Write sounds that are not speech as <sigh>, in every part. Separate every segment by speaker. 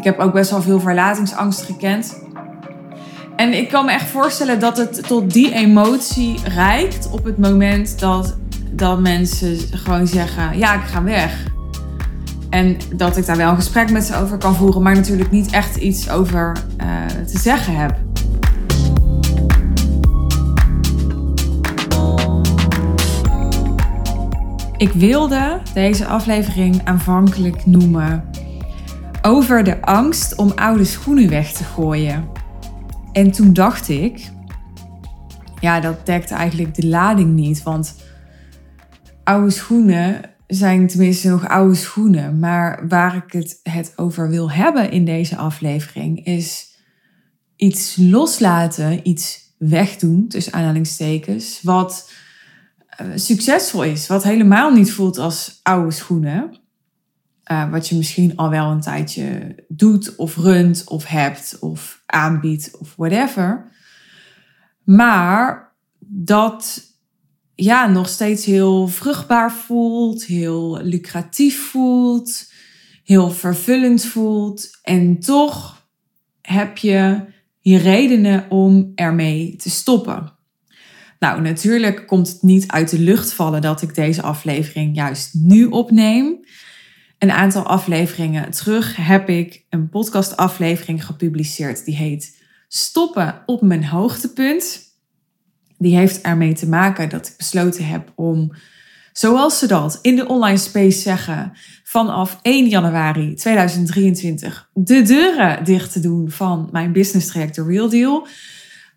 Speaker 1: ik heb ook best wel veel verlatingsangst gekend. En ik kan me echt voorstellen dat het tot die emotie reikt op het moment dat, dat mensen gewoon zeggen: Ja, ik ga weg. En dat ik daar wel een gesprek met ze over kan voeren, maar natuurlijk niet echt iets over uh, te zeggen heb. Ik wilde deze aflevering aanvankelijk noemen over de angst om oude schoenen weg te gooien. En toen dacht ik, ja, dat dekt eigenlijk de lading niet, want oude schoenen zijn tenminste nog oude schoenen. Maar waar ik het, het over wil hebben in deze aflevering is iets loslaten, iets wegdoen, tussen aanhalingstekens, wat eh, succesvol is, wat helemaal niet voelt als oude schoenen. Uh, wat je misschien al wel een tijdje doet of runt of hebt of aanbiedt of whatever. Maar dat ja, nog steeds heel vruchtbaar voelt, heel lucratief voelt, heel vervullend voelt. En toch heb je je redenen om ermee te stoppen. Nou, natuurlijk komt het niet uit de lucht vallen dat ik deze aflevering juist nu opneem. Een aantal afleveringen terug heb ik een podcastaflevering gepubliceerd die heet Stoppen op mijn hoogtepunt die heeft ermee te maken dat ik besloten heb om, zoals ze dat in de online space zeggen, vanaf 1 januari 2023 de deuren dicht te doen van mijn business traject The Real Deal.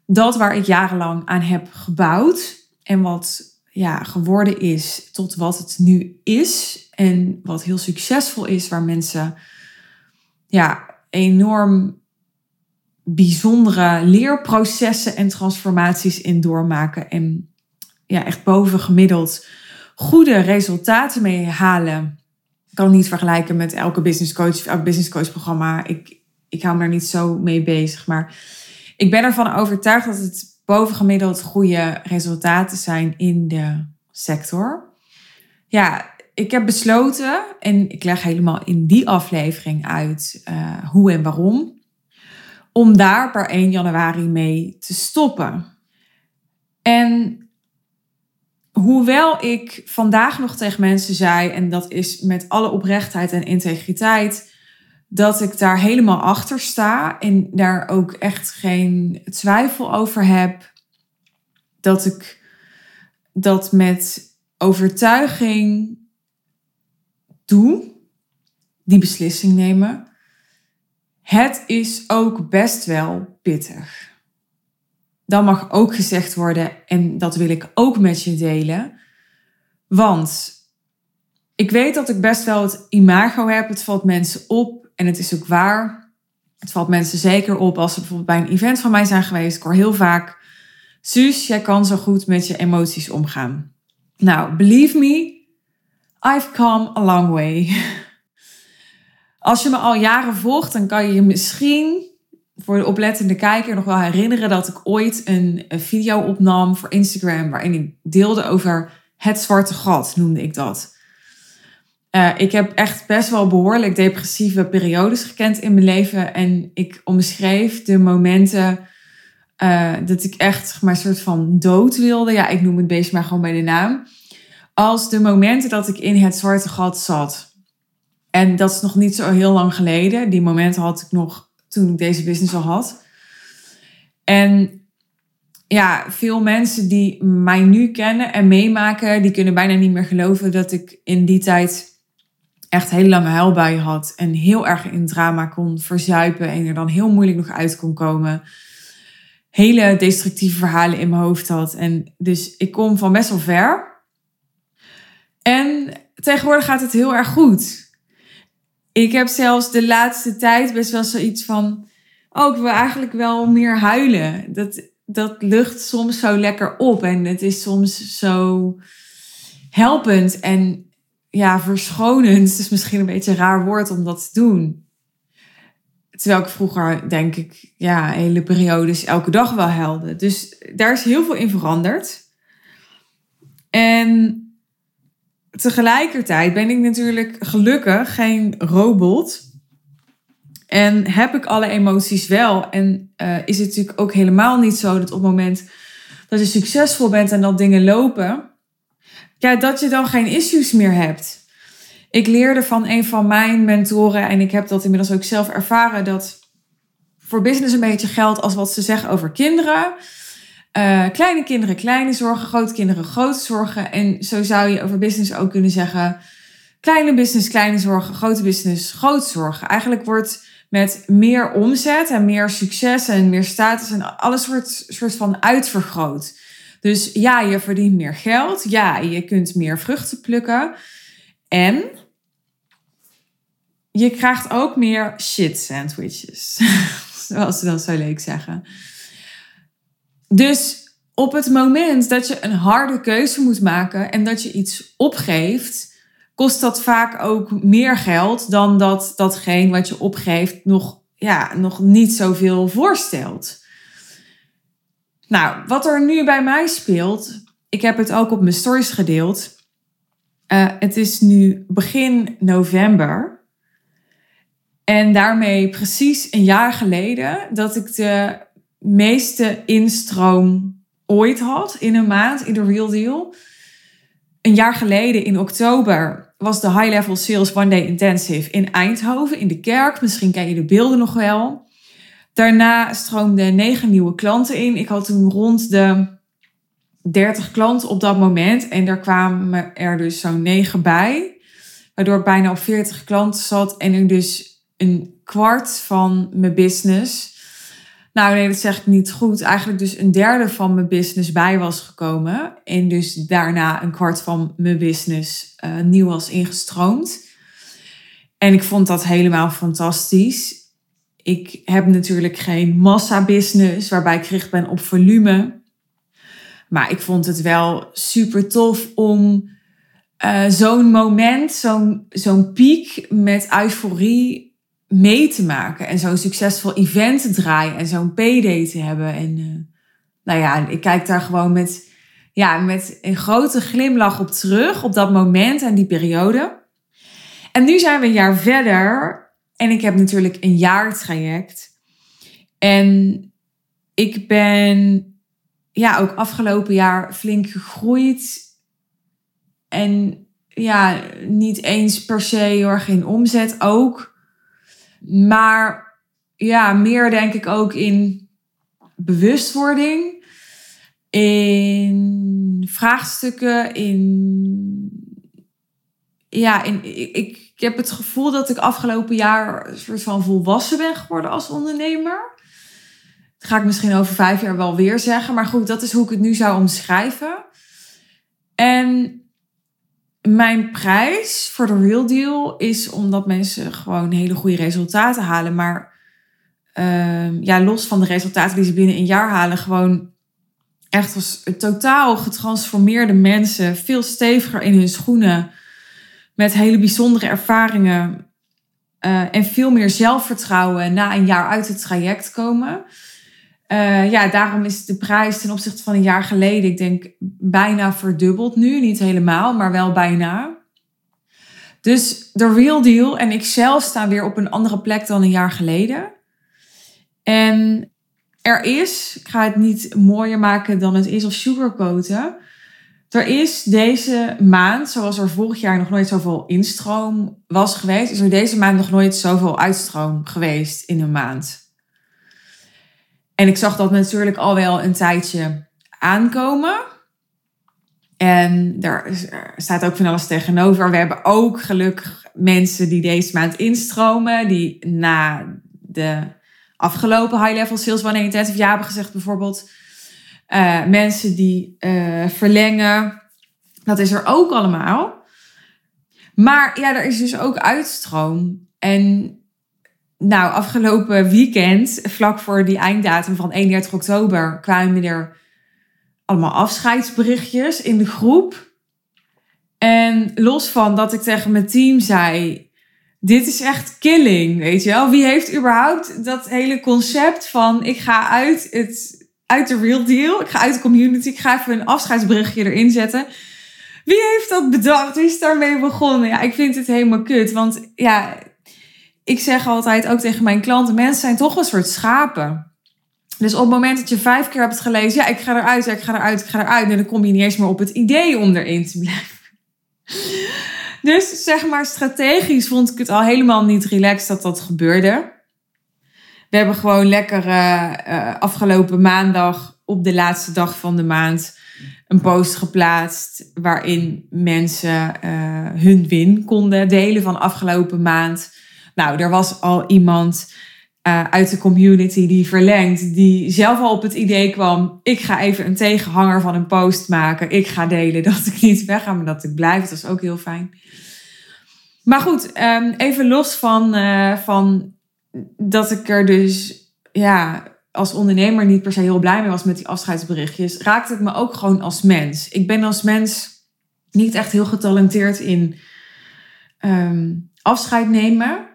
Speaker 1: Dat waar ik jarenlang aan heb gebouwd en wat ja, geworden is tot wat het nu is. En wat heel succesvol is, waar mensen ja, enorm bijzondere leerprocessen en transformaties in doormaken. En ja, echt bovengemiddeld goede resultaten mee halen. Ik kan het niet vergelijken met elke business coach of elk business coach programma. Ik, ik hou me daar niet zo mee bezig. Maar ik ben ervan overtuigd dat het bovengemiddeld goede resultaten zijn in de sector. Ja, ik heb besloten, en ik leg helemaal in die aflevering uit uh, hoe en waarom om daar per 1 januari mee te stoppen. En hoewel ik vandaag nog tegen mensen zei, en dat is met alle oprechtheid en integriteit, dat ik daar helemaal achter sta en daar ook echt geen twijfel over heb, dat ik dat met overtuiging doe, die beslissing nemen. Het is ook best wel pittig. Dat mag ook gezegd worden en dat wil ik ook met je delen. Want ik weet dat ik best wel het imago heb. Het valt mensen op en het is ook waar. Het valt mensen zeker op als ze bijvoorbeeld bij een event van mij zijn geweest. Ik hoor heel vaak, Suus, jij kan zo goed met je emoties omgaan. Nou, believe me, I've come a long way. <laughs> Als je me al jaren volgt, dan kan je je misschien voor de oplettende kijker nog wel herinneren dat ik ooit een, video opnam voor Instagram waarin ik deelde over het zwarte gat, noemde ik dat. Uh, ik heb echt best wel behoorlijk depressieve periodes gekend in mijn leven en ik omschreef de momenten uh, dat ik echt maar een soort van dood wilde. Ja, ik noem het beest maar gewoon bij de naam. Als de momenten dat ik in het zwarte gat zat. En dat is nog niet zo heel lang geleden. Die momenten had ik nog toen ik deze business al had. En ja, veel mensen die mij nu kennen en meemaken, die kunnen bijna niet meer geloven dat ik in die tijd echt hele lange huilbuien had. En heel erg in drama kon verzuipen en er dan heel moeilijk nog uit kon komen. Hele destructieve verhalen in mijn hoofd had. En dus ik kom van best wel ver. En tegenwoordig gaat het heel erg goed. Ik heb zelfs de laatste tijd best wel zoiets van. Oh, ik wil eigenlijk wel meer huilen. Dat, dat lucht soms zo lekker op. En het is soms zo helpend en ja, verschonend. Is misschien een beetje een raar woord om dat te doen. Terwijl ik vroeger, denk ik, ja, hele periodes elke dag wel huilde. Dus daar is heel veel in veranderd. En tegelijkertijd ben ik natuurlijk gelukkig geen robot. En heb ik alle emoties wel? En uh, is het natuurlijk ook helemaal niet zo dat op het moment dat je succesvol bent en dat dingen lopen, ja, dat je dan geen issues meer hebt. Ik leerde van een van mijn mentoren, en ik heb dat inmiddels ook zelf ervaren, dat voor business een beetje geldt als wat ze zeggen over kinderen. Uh, kleine kinderen, kleine zorgen, grote kinderen, grote zorgen. En zo zou je over business ook kunnen zeggen: kleine business, kleine zorgen, grote business, grote zorgen. Eigenlijk wordt met meer omzet en meer succes en meer status en alles wordt soort van uitvergroot. Dus ja, je verdient meer geld. Ja, je kunt meer vruchten plukken. En je krijgt ook meer shit sandwiches. <laughs> Zoals ze dat zo leuk zeggen. Dus op het moment dat je een harde keuze moet maken en dat je iets opgeeft, kost dat vaak ook meer geld dan dat datgene wat je opgeeft nog, ja, nog niet zoveel voorstelt. Nou, wat er nu bij mij speelt, ik heb het ook op mijn stories gedeeld. Uh, het is nu begin november. En daarmee precies een jaar geleden dat ik de meeste instroom ooit had in een maand in de Real Deal. Een jaar geleden in oktober was de High Level Sales One Day Intensive in Eindhoven in de kerk. Misschien ken je de beelden nog wel. Daarna stroomden negen nieuwe klanten in. Ik had toen rond de 30 klanten op dat moment. En er kwamen er dus zo'n negen bij. Waardoor ik bijna op 40 klanten zat. En ik dus een kwart van mijn business. Nou, nee, dat zeg ik niet goed. Eigenlijk dus een derde van mijn business bij was gekomen. En dus daarna een kwart van mijn business uh, nieuw was ingestroomd. En ik vond dat helemaal fantastisch. Ik heb natuurlijk geen massa-business waarbij ik gericht ben op volume. Maar ik vond het wel super tof om uh, zo'n moment, zo'n zo'n piek met euforie mee te maken en zo'n succesvol event te draaien en zo'n PD te hebben. En uh, nou ja, ik kijk daar gewoon met, ja, met een grote glimlach op terug, op dat moment en die periode. En nu zijn we een jaar verder en ik heb natuurlijk een jaartraject. En ik ben ja, ook afgelopen jaar flink gegroeid. En ja, niet eens per se erg in omzet ook. Maar ja, meer denk ik ook in bewustwording, in vraagstukken, in. Ja, in, ik, ik heb het gevoel dat ik afgelopen jaar een soort van volwassen ben geworden als ondernemer. Dat ga ik misschien over vijf jaar wel weer zeggen. Maar goed, dat is hoe ik het nu zou omschrijven. En mijn prijs voor de Real Deal is omdat mensen gewoon hele goede resultaten halen. Maar uh, ja, los van de resultaten die ze binnen een jaar halen, gewoon echt als totaal getransformeerde mensen, veel steviger in hun schoenen, met hele bijzondere ervaringen uh, en veel meer zelfvertrouwen na een jaar uit het traject komen. Uh, ja, daarom is de prijs ten opzichte van een jaar geleden, ik denk, bijna verdubbeld nu. Niet helemaal, maar wel bijna. Dus de real deal en ik zelf staan weer op een andere plek dan een jaar geleden. En er is, ik ga het niet mooier maken dan het is of sugarcoaten. Er is deze maand, zoals er vorig jaar nog nooit zoveel instroom was geweest, is er deze maand nog nooit zoveel uitstroom geweest in een maand. En ik zag dat natuurlijk al wel een tijdje aankomen. En daar staat ook van alles tegenover. We hebben ook gelukkig mensen die deze maand instromen. Die na de afgelopen High Level Sales One Intensive jaar hebben gezegd bijvoorbeeld. Uh, mensen die uh, verlengen. Dat is er ook allemaal. Maar ja, er is dus ook uitstroom. En nou, afgelopen weekend, vlak voor die einddatum van 31 oktober, kwamen er allemaal afscheidsberichtjes in de groep. En los van dat ik tegen mijn team zei: Dit is echt killing, weet je wel? Wie heeft überhaupt dat hele concept van: ik ga uit, het, uit de real deal, ik ga uit de community, ik ga even een afscheidsberichtje erin zetten. Wie heeft dat bedacht? Wie is daarmee begonnen? Ja, ik vind het helemaal kut. Want ja, ik zeg altijd ook tegen mijn klanten: mensen zijn toch een soort schapen. Dus op het moment dat je vijf keer hebt gelezen, ja, ik ga eruit, ik ga eruit, ik ga eruit, en dan kom je niet eens meer op het idee om erin te blijven. Dus zeg maar strategisch vond ik het al helemaal niet relaxed dat dat gebeurde. We hebben gewoon lekker uh, afgelopen maandag op de laatste dag van de maand een post geplaatst waarin mensen uh, hun win konden delen van afgelopen maand. Nou, er was al iemand uit de community die verlengt, die zelf al op het idee kwam: ik ga even een tegenhanger van een post maken. Ik ga delen dat ik niet wegga, maar dat ik blijf. Dat is ook heel fijn. Maar goed, um, even los van, van dat ik er dus ja, als ondernemer niet per se heel blij mee was met die afscheidsberichtjes, raakte het me ook gewoon als mens. Ik ben als mens niet echt heel getalenteerd in um, afscheid nemen.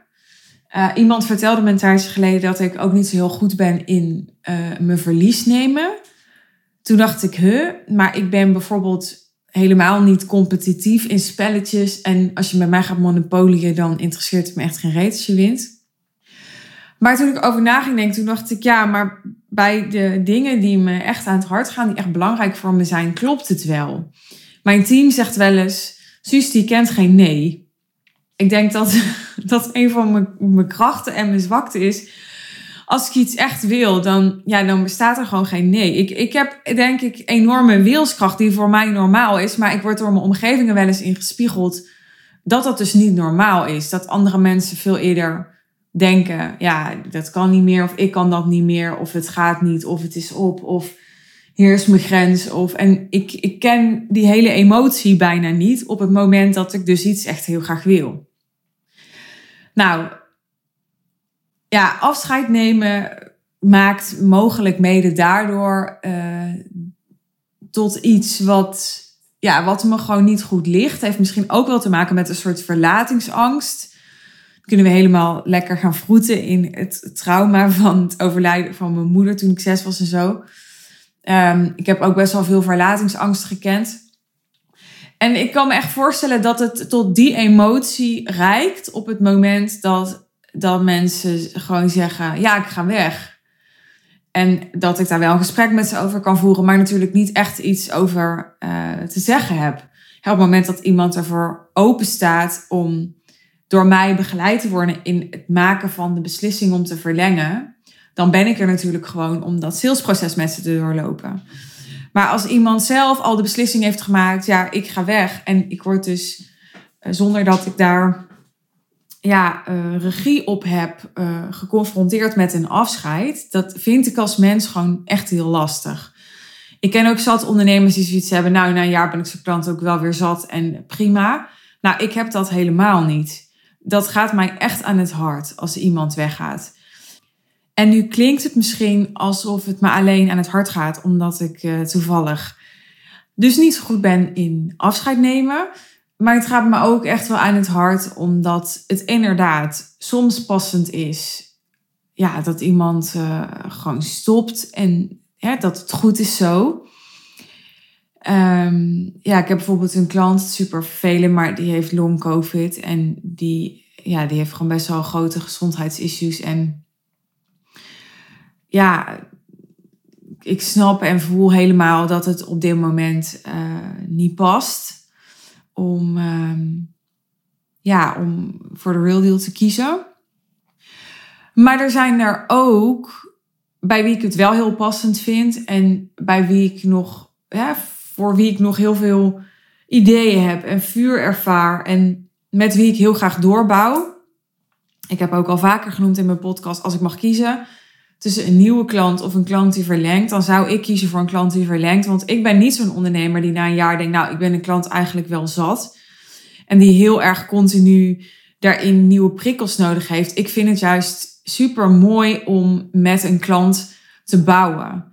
Speaker 1: Uh, iemand vertelde me een tijdje geleden dat ik ook niet zo heel goed ben in uh, mijn verlies nemen. Toen dacht ik, huh, maar ik ben bijvoorbeeld helemaal niet competitief in spelletjes. En als je met mij gaat monopolieën, dan interesseert het me echt geen reet als je wint. Maar toen ik over na ging denken, toen dacht ik, ja, maar bij de dingen die me echt aan het hart gaan, die echt belangrijk voor me zijn, klopt het wel. Mijn team zegt wel eens, Suus, die kent geen nee ik denk dat <laughs> dat een van mijn, mijn krachten en mijn zwakte is. Als ik iets echt wil, dan, ja, dan bestaat er gewoon geen nee. Ik, ik heb denk ik enorme wilskracht die voor mij normaal is. Maar ik word door mijn omgevingen wel eens ingespiegeld dat dat dus niet normaal is. Dat andere mensen veel eerder denken, ja, dat kan niet meer. Of ik kan dat niet meer. Of het gaat niet. Of het is op. Of hier is mijn grens. Of, en ik, ik ken die hele emotie bijna niet op het moment dat ik dus iets echt heel graag wil. Nou, ja, afscheid nemen maakt mogelijk mede daardoor uh, tot iets wat, ja, wat me gewoon niet goed ligt. Heeft misschien ook wel te maken met een soort verlatingsangst. Kunnen we helemaal lekker gaan vroeten in het trauma van het overlijden van mijn moeder toen ik zes was en zo. Um, ik heb ook best wel veel verlatingsangst gekend. En ik kan me echt voorstellen dat het tot die emotie reikt op het moment dat, dat mensen gewoon zeggen: Ja, ik ga weg. En dat ik daar wel een gesprek met ze over kan voeren, maar natuurlijk niet echt iets over uh, te zeggen heb. op het moment dat iemand ervoor open staat om door mij begeleid te worden in het maken van de beslissing om te verlengen, dan ben ik er natuurlijk gewoon om dat salesproces met ze te doorlopen. Maar als iemand zelf al de beslissing heeft gemaakt, ja, ik ga weg. En ik word dus eh, zonder dat ik daar ja, uh, regie op heb, uh, geconfronteerd met een afscheid. Dat vind ik als mens gewoon echt heel lastig. Ik ken ook zat ondernemers die zoiets hebben. Nou, na een jaar ben ik zijn klant ook wel weer zat en prima. Nou, ik heb dat helemaal niet. Dat gaat mij echt aan het hart als iemand weggaat. En nu klinkt het misschien alsof het me alleen aan het hart gaat, omdat ik uh, toevallig dus niet zo goed ben in afscheid nemen. Maar het gaat me ook echt wel aan het hart, omdat het inderdaad soms passend is. Ja, dat iemand uh, gewoon stopt en ja, dat het goed is zo. Um, ja, ik heb bijvoorbeeld een klant, super vervelend, maar die heeft long covid. En die, ja, die heeft gewoon best wel grote gezondheidsissues. En ja, ik snap en voel helemaal dat het op dit moment uh, niet past om, uh, ja, om voor de real deal te kiezen. Maar er zijn er ook bij wie ik het wel heel passend vind en bij wie ik nog, ja, voor wie ik nog heel veel ideeën heb en vuur ervaar en met wie ik heel graag doorbouw. Ik heb ook al vaker genoemd in mijn podcast, als ik mag kiezen, tussen een nieuwe klant of een klant die verlengt, dan zou ik kiezen voor een klant die verlengt. Want ik ben niet zo'n ondernemer die na een jaar denkt, nou, ik ben een klant eigenlijk wel zat. En die heel erg continu daarin nieuwe prikkels nodig heeft. Ik vind het juist super mooi om met een klant te bouwen.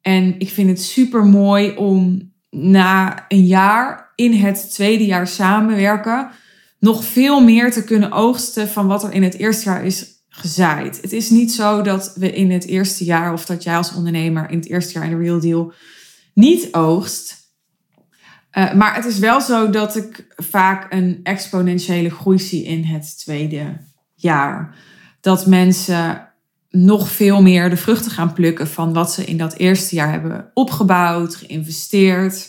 Speaker 1: En ik vind het super mooi om na een jaar in het tweede jaar samenwerken nog veel meer te kunnen oogsten van wat er in het eerste jaar is gezaaid. Het is niet zo dat we in het eerste jaar of dat jij als ondernemer in het eerste jaar in de Real Deal niet oogst. Uh, maar het is wel zo dat ik vaak een exponentiële groei zie in het tweede jaar. Dat mensen nog veel meer de vruchten gaan plukken van wat ze in dat eerste jaar hebben opgebouwd, geïnvesteerd.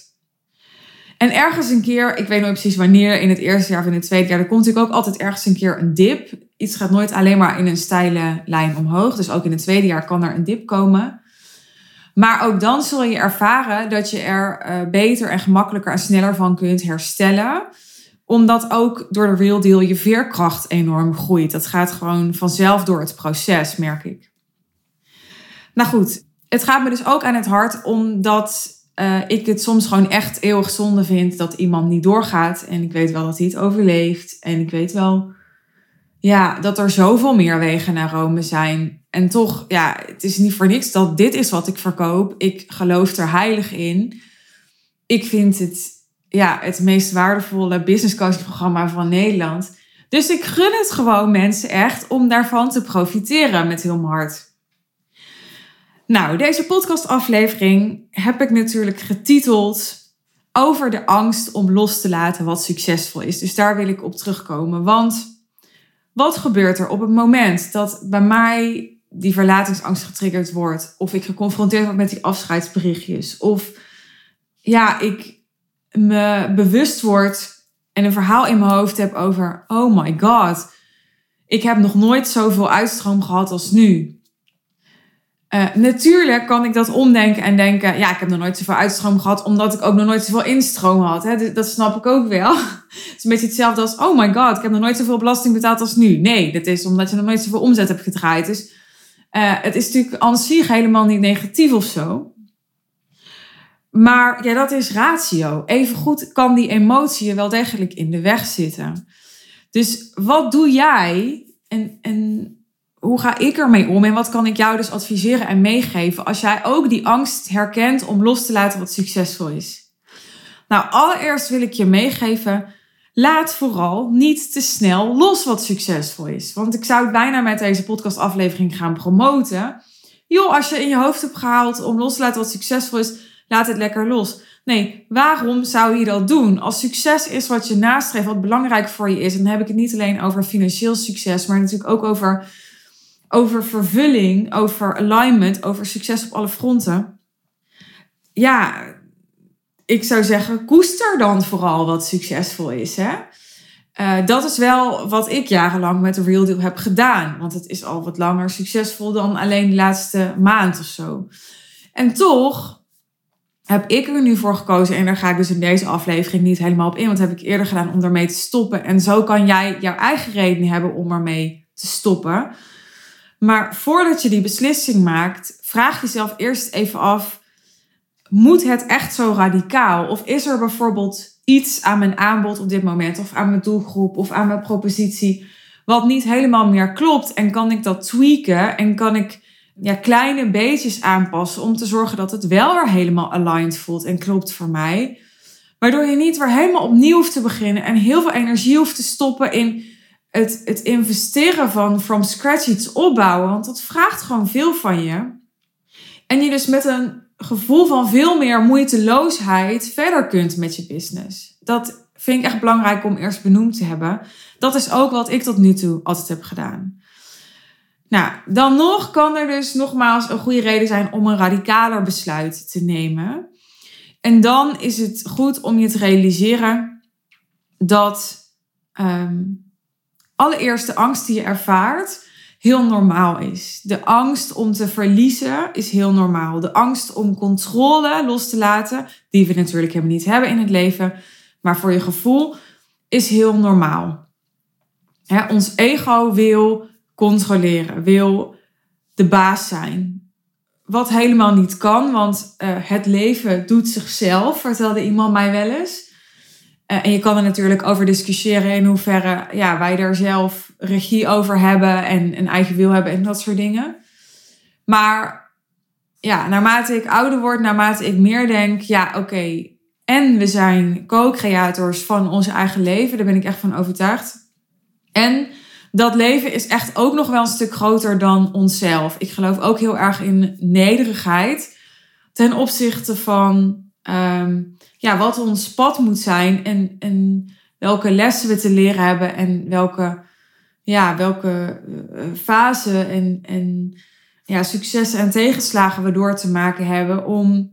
Speaker 1: En ergens een keer, ik weet nooit precies wanneer, in het eerste jaar of in het tweede jaar, er komt natuurlijk ook altijd ergens een keer een dip. Iets gaat nooit alleen maar in een steile lijn omhoog. Dus ook in het tweede jaar kan er een dip komen. Maar ook dan zul je ervaren dat je er uh, beter en gemakkelijker en sneller van kunt herstellen. Omdat ook door de real deal je veerkracht enorm groeit. Dat gaat gewoon vanzelf door het proces, merk ik. Nou goed, het gaat me dus ook aan het hart omdat uh, ik het soms gewoon echt eeuwig zonde vind dat iemand niet doorgaat. En ik weet wel dat hij het overleeft. En ik weet wel ja, dat er zoveel meer wegen naar Rome zijn. En toch, ja, het is niet voor niks dat dit is wat ik verkoop. Ik geloof er heilig in. Ik vind het ja, het meest waardevolle business coaching programma van Nederland. Dus ik gun het gewoon mensen echt om daarvan te profiteren met heel mijn hart. Nou, deze podcastaflevering heb ik natuurlijk getiteld over de angst om los te laten wat succesvol is. Dus daar wil ik op terugkomen. Want wat gebeurt er op het moment dat bij mij die verlatingsangst getriggerd wordt, of ik geconfronteerd word met die afscheidsberichtjes, of ja, ik me bewust word en een verhaal in mijn hoofd heb over: oh my god, ik heb nog nooit zoveel uitstroom gehad als nu. Uh, natuurlijk kan ik dat omdenken en denken, ja, ik heb nog nooit zoveel uitstroom gehad, omdat ik ook nog nooit zoveel instroom had. Hè? Dat snap ik ook wel. <laughs> Het is een beetje hetzelfde als, oh my god, ik heb nog nooit zoveel belasting betaald als nu. Nee, dat is omdat je nog nooit zoveel omzet hebt gedraaid. Dus uh, het is natuurlijk aan zich helemaal niet negatief of zo. Maar ja, dat is ratio. Evengoed kan die emotie je wel degelijk in de weg zitten. Dus wat doe jij? En, en hoe ga ik ermee om en wat kan ik jou dus adviseren en meegeven als jij ook die angst herkent om los te laten wat succesvol is? Nou, allereerst wil ik je meegeven, laat vooral niet te snel los wat succesvol is. Want ik zou het bijna met deze podcastaflevering gaan promoten. Joh, als je in je hoofd hebt gehaald om los te laten wat succesvol is, laat het lekker los. Nee, waarom zou je dat doen? Als succes is wat je nastreeft, wat belangrijk voor je is, en dan heb ik het niet alleen over financieel succes, maar natuurlijk ook over over vervulling, over alignment, over succes op alle fronten. Ja, ik zou zeggen, koester dan vooral wat succesvol is. Hè? Uh, dat is wel wat ik jarenlang met de Real Deal heb gedaan. Want het is al wat langer succesvol dan alleen de laatste maand of zo. En toch heb ik er nu voor gekozen, en daar ga ik dus in deze aflevering niet helemaal op in, want dat heb ik eerder gedaan om ermee te stoppen. En zo kan jij jouw eigen reden hebben om ermee te stoppen. Maar voordat je die beslissing maakt, vraag jezelf eerst even af: moet het echt zo radicaal? Of is er bijvoorbeeld iets aan mijn aanbod op dit moment, of aan mijn doelgroep, of aan mijn propositie, wat niet helemaal meer klopt? En kan ik dat tweaken? En kan ik ja, kleine beetjes aanpassen om te zorgen dat het wel weer helemaal aligned voelt en klopt voor mij? Waardoor je niet weer helemaal opnieuw hoeft te beginnen en heel veel energie hoeft te stoppen in het, het investeren van from scratch iets opbouwen. Want dat vraagt gewoon veel van je. En je dus met een gevoel van veel meer moeiteloosheid verder kunt met je business. Dat vind ik echt belangrijk om eerst benoemd te hebben. Dat is ook wat ik tot nu toe altijd heb gedaan. Nou, dan nog kan er dus nogmaals een goede reden zijn om een radicaler besluit te nemen. En dan is het goed om je te realiseren dat um, allereerst de angst die je ervaart heel normaal is. De angst om te verliezen is heel normaal. De angst om controle los te laten, die we natuurlijk helemaal niet hebben in het leven, maar voor je gevoel, is heel normaal. ons ego wil controleren, wil de baas zijn. Wat helemaal niet kan, want uh, het leven doet zichzelf, vertelde iemand mij wel eens. Eh, en je kan er natuurlijk over discussiëren in hoeverre ja, wij daar zelf regie over hebben en een eigen wil hebben en dat soort dingen. Maar ja, naarmate ik ouder word, naarmate ik meer denk, ja, oké, en we zijn co-creators van ons eigen leven, daar ben ik echt van overtuigd. En dat leven is echt ook nog wel een stuk groter dan onszelf. Ik geloof ook heel erg in nederigheid ten opzichte van Ehm, ja, wat ons pad moet zijn en, en welke lessen we te leren hebben en welke ja, welke uh, fase en, en ja, successen en tegenslagen we door te maken hebben om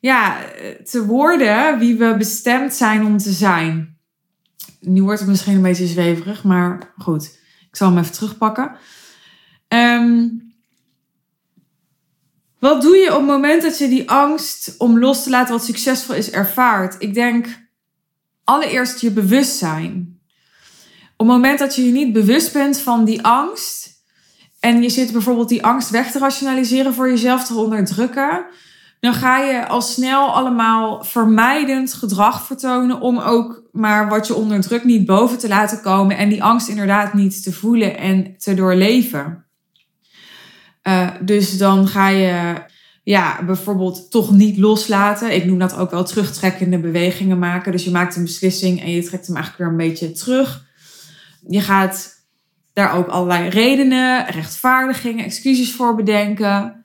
Speaker 1: ja, te worden wie we bestemd zijn om te zijn. Nu wordt het misschien een beetje zweverig, maar goed, ik zal hem even terugpakken. Um, wat doe je op het moment dat je die angst om los te laten wat succesvol is ervaart? Ik denk allereerst je bewustzijn. Op het moment dat je je niet bewust bent van die angst en je zit bijvoorbeeld die angst weg te rationaliseren voor jezelf te onderdrukken, dan ga je al snel allemaal vermijdend gedrag vertonen om ook maar wat je onderdrukt niet boven te laten komen en die angst inderdaad niet te voelen en te doorleven. Uh, dus dan ga je ja, bijvoorbeeld toch niet loslaten. Ik noem dat ook wel terugtrekkende bewegingen maken. Dus je maakt een beslissing en je trekt hem eigenlijk weer een beetje terug. Je gaat daar ook allerlei redenen, rechtvaardigingen, excuses voor bedenken.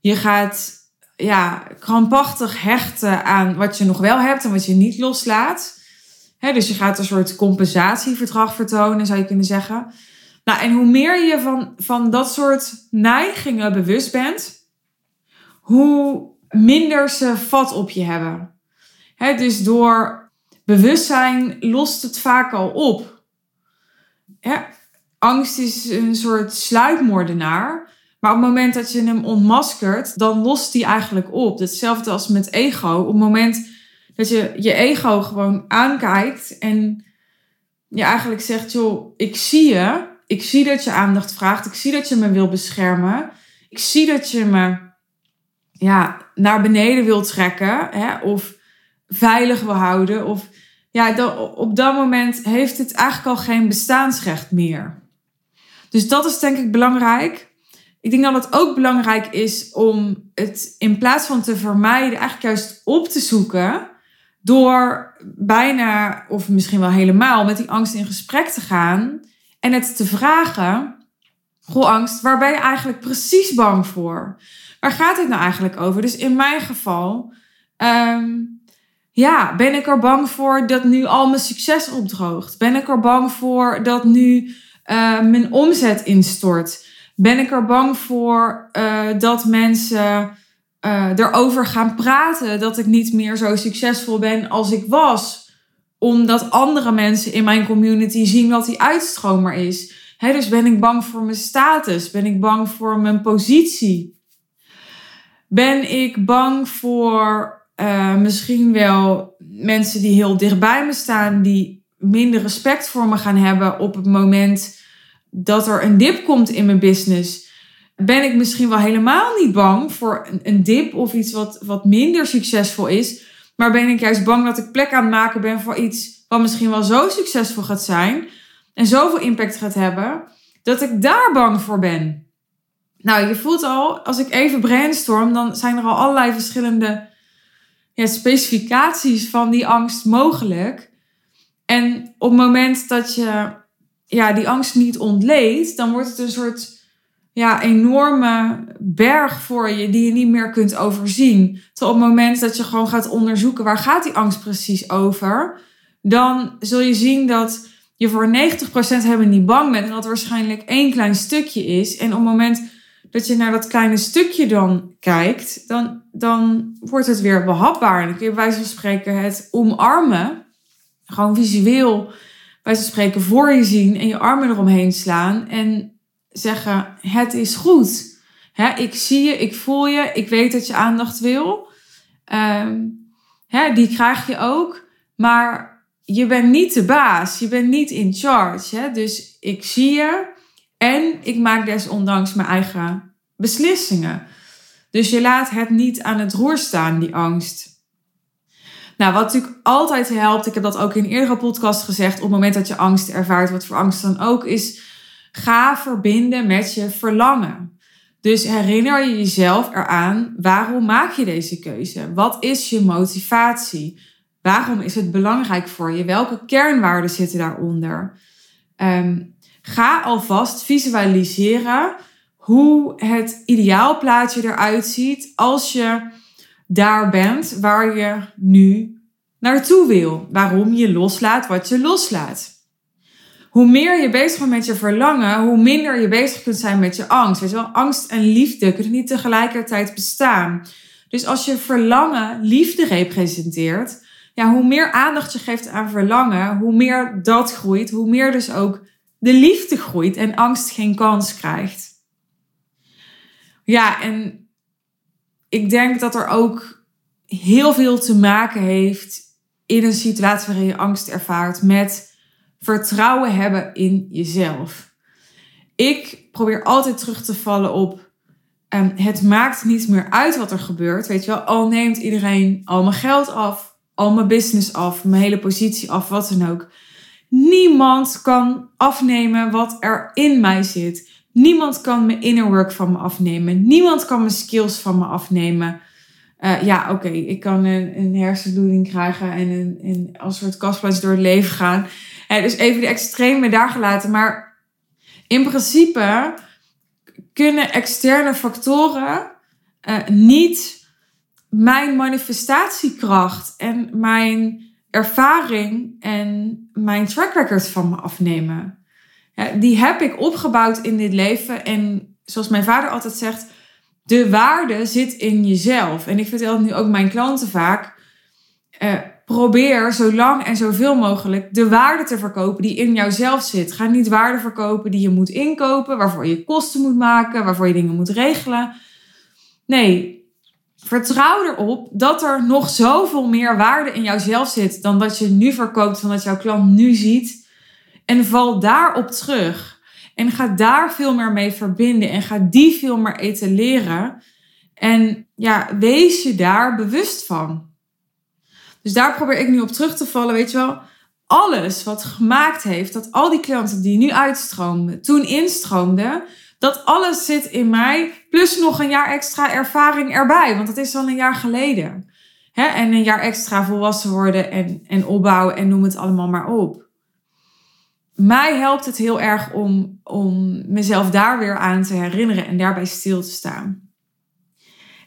Speaker 1: Je gaat ja, krampachtig hechten aan wat je nog wel hebt en wat je niet loslaat. dus je gaat een soort compensatieverdrag vertonen, zou je kunnen zeggen. Nou, en hoe meer je van, van dat soort neigingen bewust bent, hoe minder ze vat op je hebben. dus door bewustzijn lost het vaak al op. angst is een soort sluipmoordenaar. Maar op het moment dat je hem ontmaskert, dan lost die eigenlijk op. Hetzelfde als met ego. Op het moment dat je je ego gewoon aankijkt en je eigenlijk zegt, joh, ik zie je. Ik zie dat je aandacht vraagt. Ik zie dat je me wil beschermen. Ik zie dat je me ja, naar beneden wil trekken. Hè, of veilig wil houden. Of ja, op dat moment heeft het eigenlijk al geen bestaansrecht meer. Dus dat is denk ik belangrijk. Ik denk dat het ook belangrijk is om het in plaats van te vermijden, eigenlijk juist op te zoeken. Door bijna, of misschien wel helemaal, met die angst in gesprek te gaan. En het te vragen. Goh, angst, waar ben je eigenlijk precies bang voor? Waar gaat dit nou eigenlijk over? Dus in mijn geval, um, ja, ben ik er bang voor dat nu al mijn succes opdroogt? Ben ik er bang voor dat nu uh, mijn omzet instort? Ben ik er bang voor uh, dat mensen uh, erover gaan praten dat ik niet meer zo succesvol ben als ik was? Omdat andere mensen in mijn community zien wat die uitstromer is. He, dus ben ik bang voor mijn status? Ben ik bang voor mijn positie? Ben ik bang voor uh, misschien wel mensen die heel dichtbij me staan, die minder respect voor me gaan hebben op het moment dat er een dip komt in mijn business, ben ik misschien wel helemaal niet bang voor een dip of iets wat, wat minder succesvol is. Maar ben ik juist bang dat ik plek aan het maken ben voor iets wat misschien wel zo succesvol gaat zijn en zoveel impact gaat hebben, dat ik daar bang voor ben. Nou, je voelt al, als ik even brainstorm, dan zijn er al allerlei verschillende ja, specificaties van die angst mogelijk. En op het moment dat je ja, die angst niet ontleedt, dan wordt het een soort ja, enorme berg voor je die je niet meer kunt overzien. Tot op het moment dat je gewoon gaat onderzoeken waar gaat die angst precies over, dan zul je zien dat je voor 90% helemaal niet bang bent en dat waarschijnlijk één klein stukje is. En op het moment dat je naar dat kleine stukje dan kijkt, dan, dan wordt het weer behapbaar. En dan kun je bij wijze van spreken het omarmen, gewoon visueel bij ze spreken voor je zien en je armen eromheen slaan en zeggen: Het is goed. ik zie je, ik voel je, ik weet dat je aandacht wil. Um, die krijg je ook, maar je bent niet de baas, je bent niet in charge. Dus ik zie je en ik maak desondanks mijn eigen beslissingen. Dus je laat het niet aan het roer staan, die angst. Nou, wat natuurlijk altijd helpt, ik heb dat ook in eerdere podcast gezegd, op het moment dat je angst ervaart, wat voor angst dan ook, is ga verbinden met je verlangen. Dus herinner je jezelf eraan, waarom maak je deze keuze? Wat is je motivatie? Waarom is het belangrijk voor je? Welke kernwaarden zitten daaronder? Um, ga alvast visualiseren hoe het ideaalplaatje eruit ziet als je daar bent waar je nu naartoe wil. Waarom je loslaat wat je loslaat. hoe meer je bezig bent met je verlangen, hoe minder je bezig kunt zijn met je angst. Weet je wel, angst en liefde kunnen niet tegelijkertijd bestaan. Dus als je verlangen liefde representeert, ja, hoe meer aandacht je geeft aan verlangen, hoe meer dat groeit, hoe meer dus ook de liefde groeit en angst geen kans krijgt. Ja, en ik denk dat er ook heel veel te maken heeft in een situatie waarin je angst ervaart met vertrouwen hebben in jezelf. Ik probeer altijd terug te vallen op um, het maakt niet meer uit wat er gebeurt. Weet je wel, al neemt iedereen al mijn geld af, al mijn business af, mijn hele positie af, wat dan ook. Niemand kan afnemen wat er in mij zit. Niemand kan mijn inner work van me afnemen. Niemand kan mijn skills van me afnemen. Uh, ja, oké, ik kan een, een hersenbloeding krijgen en een, een, als soort kastplaats door het leven gaan. Dus even de extreme daar gelaten. Maar in principe kunnen externe factoren uh, niet mijn manifestatiekracht en mijn ervaring en mijn track record van me afnemen. Die heb ik opgebouwd in dit leven. En zoals mijn vader altijd zegt, de waarde zit in jezelf. En ik vertel het nu ook mijn klanten vaak. Uh, probeer zo lang en zoveel mogelijk de waarde te verkopen die in jouzelf zit. Ga niet waarde verkopen die je moet inkopen, waarvoor je kosten moet maken, waarvoor je dingen moet regelen. Nee, vertrouw erop dat er nog zoveel meer waarde in jouzelf zit dan dat je nu verkoopt, van dat jouw klant nu ziet. En val daarop terug. En ga daar veel meer mee verbinden en ga die veel meer etaleren. En ja, wees je daar bewust van. Dus daar probeer ik nu op terug te vallen. Weet je wel, alles wat gemaakt heeft dat al die klanten die nu uitstroomden, toen instroomden, dat alles zit in mij. Plus nog een jaar extra ervaring erbij. Want dat is al een jaar geleden. En een jaar extra volwassen worden en, en opbouwen en noem het allemaal maar op. Mij helpt het heel erg om, om mezelf daar weer aan te herinneren en daarbij stil te staan.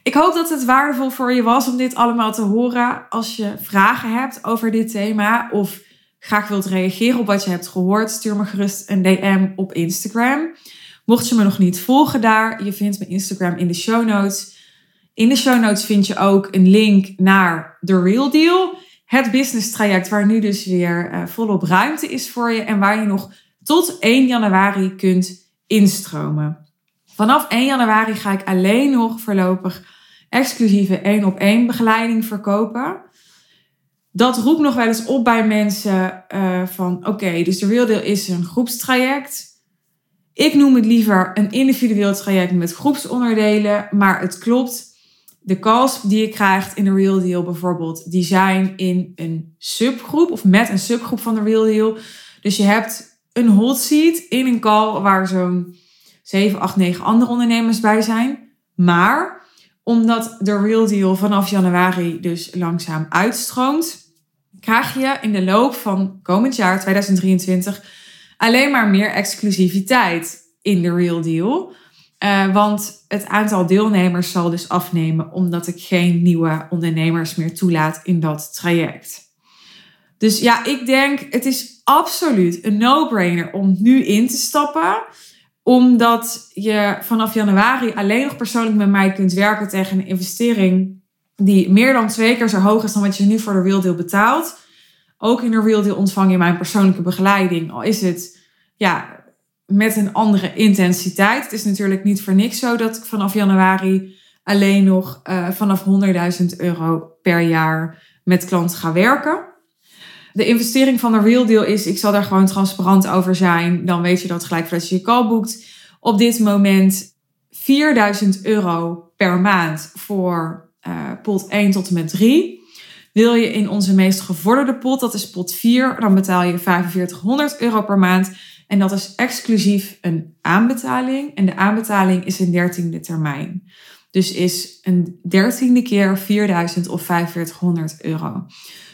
Speaker 1: Ik hoop dat het waardevol voor je was om dit allemaal te horen. Als je vragen hebt over dit thema of graag wilt reageren op wat je hebt gehoord, stuur me gerust een DM op Instagram. Mocht je me nog niet volgen daar, je vindt mijn Instagram in de show notes. In de show notes vind je ook een link naar The Real Deal. Het business traject waar nu dus weer uh, volop ruimte is voor je. En waar je nog tot 1 januari kunt instromen. Vanaf 1 januari ga ik alleen nog voorlopig exclusieve één op één begeleiding verkopen. Dat roept nog wel eens op bij mensen uh, van oké, dus de Real is een groepstraject. Ik noem het liever een individueel traject met groepsonderdelen, maar het klopt. De calls die je krijgt in de Real Deal bijvoorbeeld, die zijn in een subgroep of met een subgroep van de Real Deal. Dus je hebt een hot seat in een call waar zo'n 7, 8, 9 andere ondernemers bij zijn. Maar omdat de Real Deal vanaf januari dus langzaam uitstroomt, krijg je in de loop van komend jaar 2023 alleen maar meer exclusiviteit in de Real Deal. Uh, want het aantal deelnemers zal dus afnemen omdat ik geen nieuwe ondernemers meer toelaat in dat traject. Dus ja, ik denk het is absoluut een no-brainer om nu in te stappen omdat je vanaf januari alleen nog persoonlijk met mij kunt werken tegen een investering die meer dan twee keer zo hoog is dan wat je nu voor de Real Deal betaalt. Ook in de Real Deal ontvang je mijn persoonlijke begeleiding. Al is het ja, met een andere intensiteit. Het is natuurlijk niet voor niks zo dat ik vanaf januari alleen nog uh, vanaf 100.000 euro per jaar met klanten ga werken. De investering van de Real Deal is, ik zal daar gewoon transparant over zijn. Dan weet je dat gelijk voordat je je call boekt. Op dit moment 4000 euro per maand voor uh, pot 1 tot en met 3. Wil je in onze meest gevorderde pot, dat is pot 4, dan betaal je 4500 euro per maand. En dat is exclusief een aanbetaling. En de aanbetaling is een dertiende termijn. Dus is een dertiende keer 4000 of 4500 euro.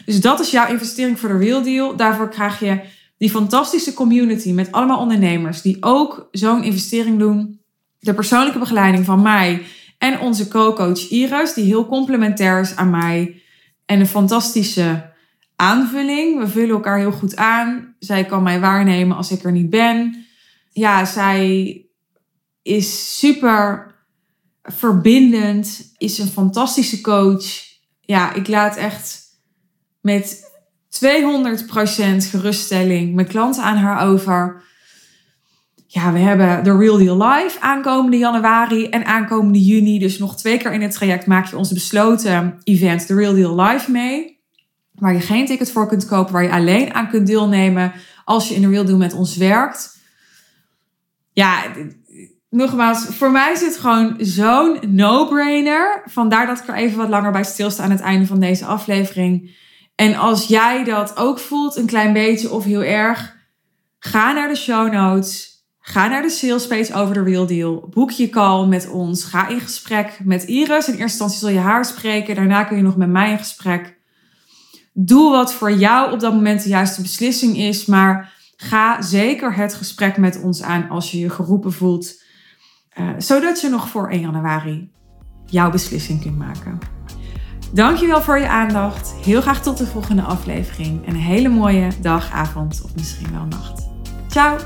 Speaker 1: Dus dat is jouw investering voor de Real Deal. Daarvoor krijg je die fantastische community met allemaal ondernemers die ook zo'n investering doen. De persoonlijke begeleiding van mij en onze co-coach Iris, die heel complementair is aan mij. En een fantastische aanvulling. We vullen elkaar heel goed aan. Zij kan mij waarnemen als ik er niet ben. Ja, zij is super verbindend, is een fantastische coach. Ja, ik laat echt met 200% geruststelling mijn klanten aan haar over. Ja, we hebben de Real Deal Live aankomende januari en aankomende juni. Dus nog twee keer in het traject maak je onze besloten event, de Real Deal Live, mee. Waar je geen ticket voor kunt kopen, waar je alleen aan kunt deelnemen als je in de Real Deal met ons werkt. Ja, nogmaals, voor mij is het gewoon zo'n no-brainer. Vandaar dat ik er even wat langer bij stilsta aan het einde van deze aflevering. En als jij dat ook voelt, een klein beetje of heel erg, ga naar de show notes. Ga naar de sales page over de Real Deal. Boek je call met ons. Ga in gesprek met Iris. In eerste instantie zal je haar spreken. Daarna kun je nog met mij in gesprek. Doe wat voor jou op dat moment de juiste beslissing is. Maar ga zeker het gesprek met ons aan als je je geroepen voelt. Uh, zodat je nog voor 1 januari jouw beslissing kunt maken. Dankjewel voor je aandacht. Heel graag tot de volgende aflevering. En een hele mooie dag, avond of misschien wel nacht. Ciao!